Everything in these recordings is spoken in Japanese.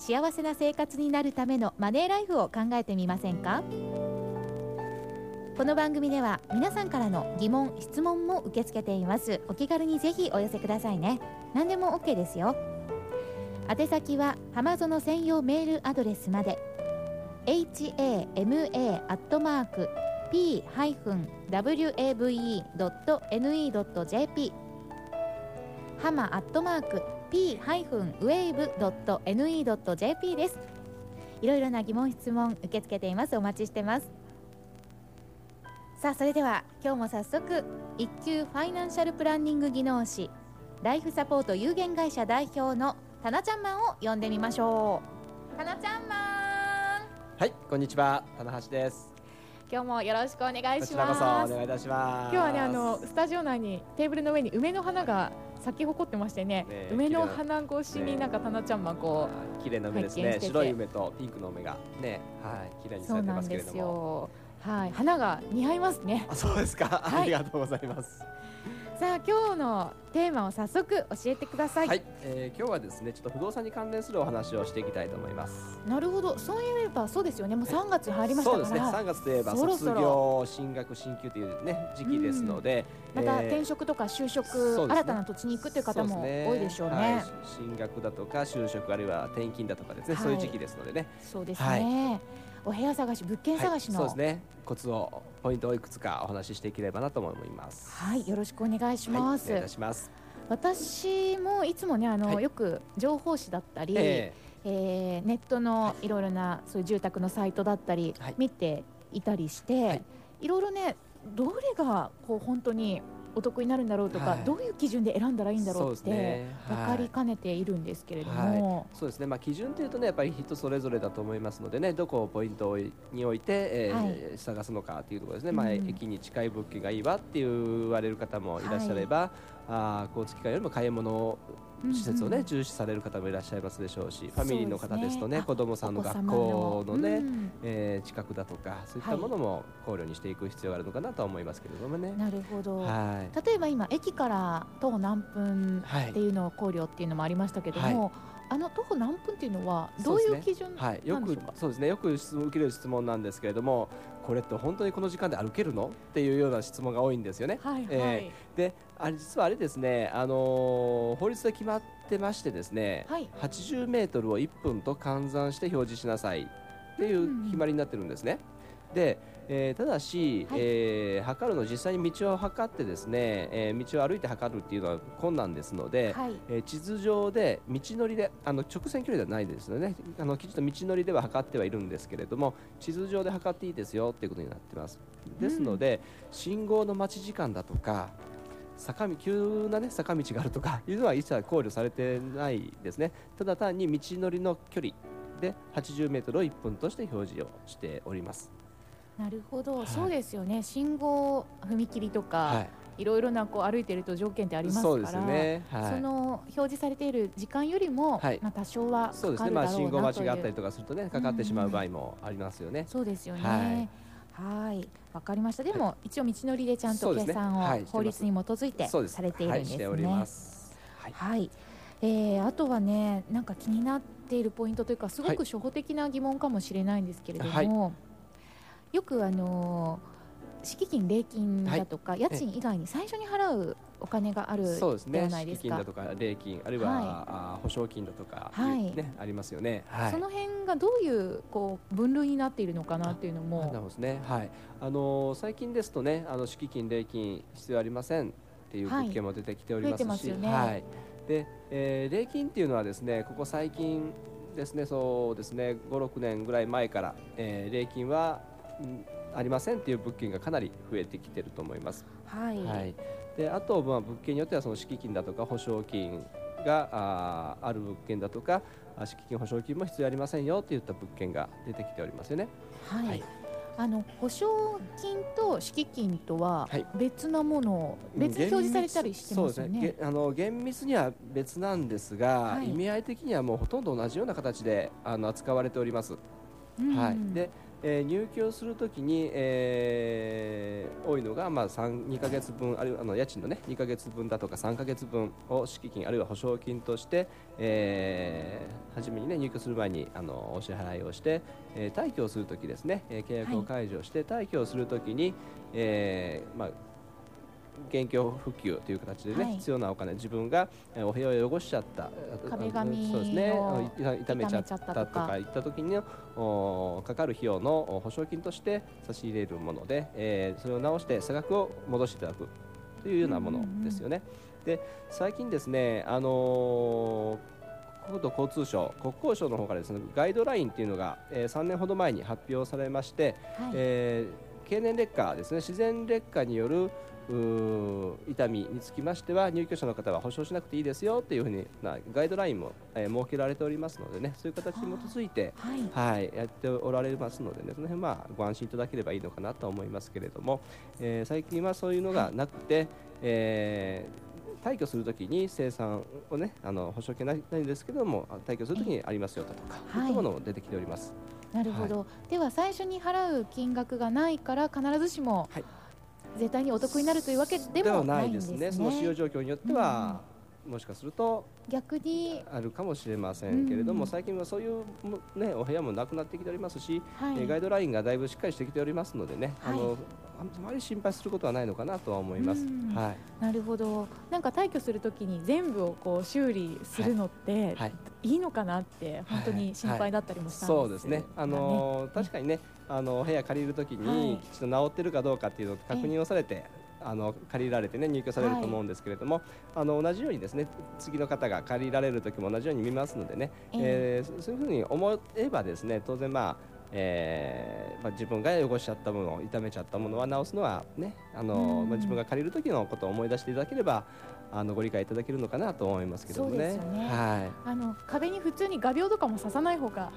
幸せな生活になるためのマネーライフを考えてみませんか？この番組では皆さんからの疑問質問も受け付けています。お気軽にぜひお寄せくださいね。何でも OK ですよ。宛先は浜園専用メールアドレスまで。hama.p-wave.ne.jp ハマアットマーク p-wave.ne.jp です。いろいろな疑問質問受け付けています。お待ちしてます。さあそれでは今日も早速一級ファイナンシャルプランニング技能士ライフサポート有限会社代表のタナちゃんマンを呼んでみましょう。タナちゃんマン。はい、こんにちは、棚橋です。今日もよろしくお願いしますお願いいたします。今日はねあのスタジオ内にテーブルの上に梅の花が咲き誇ってましてねねえ梅の花越しになんかタナちゃんマンこう、はい綺麗な梅ですね。てて白い梅とピンクの梅がね、はい、綺麗にさそうれてますけれども。よはい花が似合いますねあ、そうですか。はいありがとうございます。さあ今日のテーマを早速教えてください、はい、えー今日はですね、ちょっと不動産に関連するお話をしていきたいと思います。なるほど。そういえばそうですよね。もう3月に入りましたから。そうですね。3月といえばそろそろ。卒業、進学、進級というね時期ですので、またえー転職とか就職、ね。新たな土地に行くという方も多いでしょうね。はい。進学だとか就職あるいは転勤だとかですね、はい。そういう時期ですのでね。そうですね、お部屋探し物件探しの、はい、そうですね。コツをポイントをいくつかお話ししていければなと思います。はいよろしくお願いしはい、おます、願いいたします。私もいつもねあの、はい。よく情報誌だったり、ええ。ーネットのいろいろなそういう住宅のサイトだったり、はい。見ていたりして、はい。い、ろいろねどれがこう本当にお得になるんだろうとか、はい。どういう基準で選んだらいいんだろうってね。分かりかねているんですけれども、はい、そうですね、まあ、基準というとねやっぱり人それぞれだと思いますのでねどこをポイントに置いて、えーは探すのかというところですね、まあ、うん。駅に近い物件がいいわって言われる方もいらっしゃれば、あー交通機関よりも買い物施設をね、うんうん。重視される方もいらっしゃいますでしょうしファミリーの方ですとねね子どもさんの学様校のね、うん。えー近くだとかそういったものも考慮にしていく必要があるのかなとは思いますけれどもね。なるほど、はい。例えば今駅から徒歩何分はい。っていうのを考慮っていうのもありましたけども、あの徒歩何分っていうのはどういう基準はい、よくなんでしょうか、そうですね。よく質問受ける質問なんですけれどもこれって本当にこの時間で歩けるの？っていうような質問が多いんですよね。はいはい、えであれ実はあれですね、あのー法律で決まってましてですね、はい。80メートルを1分と換算して表示しなさいっていう決まりになってるんですね。で、えーただし、はい。えー測るの実際に道を測ってですね、えー道を歩いて測るっていうのは困難ですので、はい。えー地図上で道のりであの直線距離ではないですよね。あのきちんと道のりでは測ってはいるんですけれども地図上で測っていいですよっていうことになってます。ですので、信号の待ち時間だとか坂道急な、ね、坂道があるとか いうのは一切考慮されてないですね。ただ単に道のりの距離で80メートルを1分として表示をしております。なるほど、はい。そうですよね。信号踏切とか、はい。い、ろいろなこう歩いてると条件ってありますからそうですね、はい、その表示されている時間よりも、はい。まあ、多少はそうですね、まあ、信号待ちがあったりとかするとねかかってしまう場合もありますよね。そうですよね。はい。はいわかりました。でも、一応道のりでちゃんと計算をはい。法律に基づいてされているんですね、はい。はい。はい、えーあとはねなんか気になっているポイントというかすごはいく初歩的な疑問かもしれないんですけれども、はい。よくあのー敷金礼金だとか、家賃以外に最初に払うお金があるでそうですね。敷金だとか礼金あるいは、はい。あー保証金だとか、はい。ね、ありますよね。はい。その辺がどういうこう分類になっているのかなっていうのなるほもどですね。はい。あのー最近ですとね、あの敷金礼金必要ありませんっていうはい。物件も出てきておりますし、増えてますよね。はい。で、えー礼金っていうのはですね、ここ最近ですね、そうですね、5、6年ぐらい前から、えー礼金は、うんありませんっていう物件がかなり増えてきてると思います。はい、はい、であと、まあ、物件によってはその敷金だとか保証金があーある物件だとか敷金保証金も必要ありませんよといった物件が出てきておりますよね。はい、はい。あの保証金と敷金とははい。別なもの、別に表示されたりしてますよそうですね。げあの厳密には別なんですが、はい。意味合い的にはもうほとんど同じような形であの扱われております。うん。はい、で、えー入居するときに、えー多いのが、まあ、3 2か月分あるいはあの家賃の、ね、2か月分だとか3か月分を敷金あるいは保証金として、えー初めに、ね、入居する前にあのお支払いをして、えー退去をするときですね、えー契約を解除して退去をするときに、えーまあ現況復旧という形でね、はい。必要なお金自分がえーお部屋を汚しちゃった壁紙そうですね。痛めちゃった傷めちゃったとか。いった時におかかる費用のお保証金として差し入れるもので、えーそれを直して差額を戻していただくというようなものですよね。で最近ですね、あのー国土交通省国交省の方からですねガイドラインっていうのが、え3年ほど前に発表されまして、はい。えー経年劣化ですね。自然劣化による痛みにつきましては入居者の方は保証しなくていいですよというふうになガイドラインも、えー設けられておりますのでね。そういう形に基づいてはい。はい、やっておられますので、ね、その辺まあご安心いただければいいのかなと思いますけれども、えー最近はそういうのがなくて、えー退去するときに生産をねあの保証金ないないんですけども退去するときにありますよだとか、はいそういものも出てきております。なるほど、では最初に払う金額がないから必ずしもはい。絶対にお得になるというわけでではもなでないいんですすね。ねその使用状況によっては、もしかすると逆に、あるかもしれませんけれども、うん。最近はそういうも、ね、お部屋もなくなってきておりますし、はい。えーガイドラインがだいぶしっかりしてきておりますのでね、はい。あのあまり心配することはないのかなとは思います。うん。はい。なるほど。なんか退去するときに全部をこう修理するのって、はい。い、いのかなって本当に心配だったりもしたんですそうですね、あのー確かにね、あの部屋借りるときはい。に、きちんと治ってるかどうかっていうのを確認をされて、あの借りられてね、入居されると思うんですけれども、あの同じようにですね、次の方が借りられるときも同じように見ますのでね、え。えーそそういうふうに思えばですね、当然まあ、えーまあ、自分が汚しちゃったもの、傷めちゃったものは直すのはね、あのうん。まあ、自分が借りる時のことを思い出していただければ、あのご理解いただけるのかなと思いますけどもね。はい。あの壁に普通に画鋲とかも刺さない方が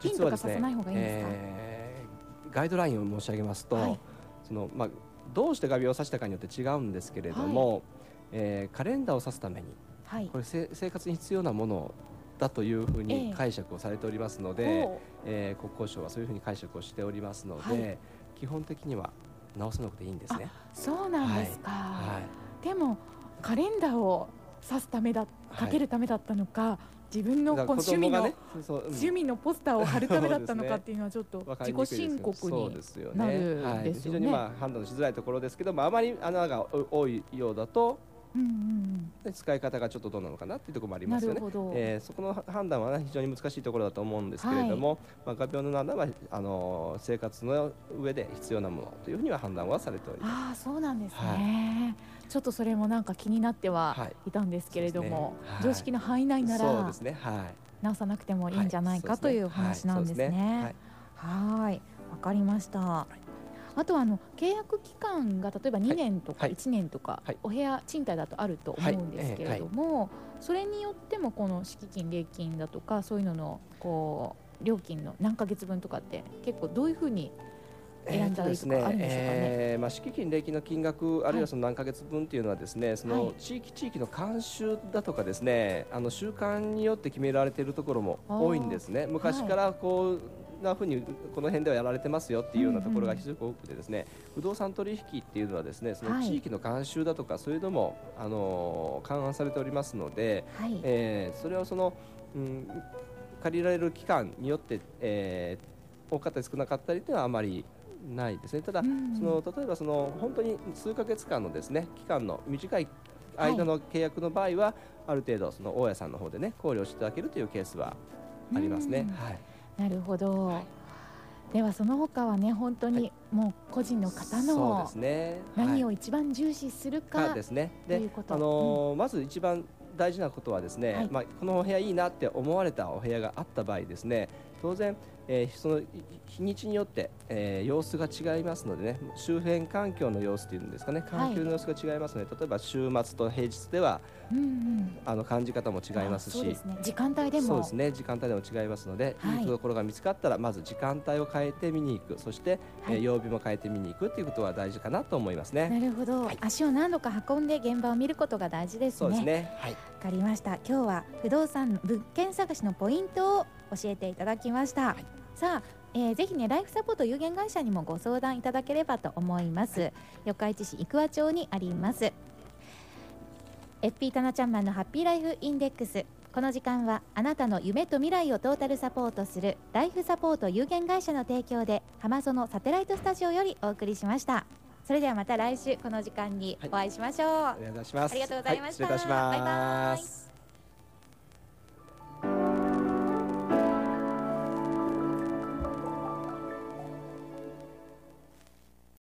金とか刺さない方がいいんですか？えーガイドラインを申し上げますと、はい。そのまあ、どうして画鋲を刺したかによって違うんですけれども、えーカレンダーを刺すためにはい。これせ生活に必要なものだというふうえにえ解釈をされておりますので、ほえー国交省はそういうふうに解釈をしておりますので、はい。基本的には直さなくていいんですね。うそうなんですか、はい。でもカレンダーを刺すためだかけるためだったのか、自分のこう趣味の、ね趣味のポスターを貼るためだったのかっていうのはちょっと 自己申告になねるはい、ですよね。非常にまあ判断しづらいところですけど、まあ、あまり穴が多いようだとうんうんで使い方がちょっとどうなのかなっていうところもありうん、ますよね。えーそこの判断は、ね、非常に難しいところだと思うんですけれども、まあ、画鋲の穴はあの生活の上で必要なものというふうには判断はされております。ああそうなんですね、ちょっとそれもなんか気になってははいいたんですけれども、そうですね。はい。常識の範囲内ならそうですね、はい、直さなくてもいいんじゃないか、はというお話なんですね。はい、わかりました。あとはあの契約期間が例えば2年とかはい。1年とか、はい。お部屋賃貸だとあると思うんですけれども、それによってもこの敷金礼金だとかそういうののこう料金の何ヶ月分とかって結構どういうふうに選んだらいいとかあるんでしょうかね。えーまあ、敷金、礼金の金額、あるいはその何ヶ月分っていうのは、ですねそはい。の地域地域の慣習だとか、ですねあの習慣によって決められているところも多いんですね、昔からこう、なふうにこの辺ではやられてますよっていうようなところが非常に多くて、ですね不動産取引っていうのは、ですねそのはい地域の慣習だとか、そういうのもあの勘案されておりますので、はい、えーそれをその、うん、借りられる期間によって、えー多かったり少なかったりというのはあまりないですね。ただ、うんその例えばその本当に数ヶ月間のですね期間の短い間の契約の場合は、ある程度その大家さんの方でね考慮していただけるというケースはありますね。うんはい。なるほど、はい。ではその他はね本当にもう個人の方の。何をはい。一番重視するか、かですね。でということ。あのーまず一番大事なことはですね、はい。まあ、このお部屋いいなって思われたお部屋があった場合ですね当然、えー、その日にちによって、えー、様子が違いますのでね周辺環境の様子というんですかね環境の様子が違いますので、はい、例えば週末と平日では、うんうん、あの感じ方も違いますし、ね、時間帯でも。そうですね。時間帯でも違いますので、はい、いいところが見つかったらまず時間帯を変えて見に行く。そして、はい、えー、曜日も変えて見に行くということは大事かなと思いますね。なるほど、はい、足を何度か運んで現場を見ることが大事ですね。そうですね。はい。わかりました。今日は不動産物件探しのポイントを教えていただきました、はい、さあえー、ぜひねライフサポート有限会社にもご相談いただければと思います。四日市市生桑町にあります。FP タナちゃんマンのハッピーライフインデックス。この時間はあなたの夢と未来をトータルサポートするライフサポート有限会社の提供で浜園サテライトスタジオよりお送りしました。それではまた来週この時間にお会いしましょう、はい、お願いします。ありがとうございました、はい、失礼いたします。バイバイ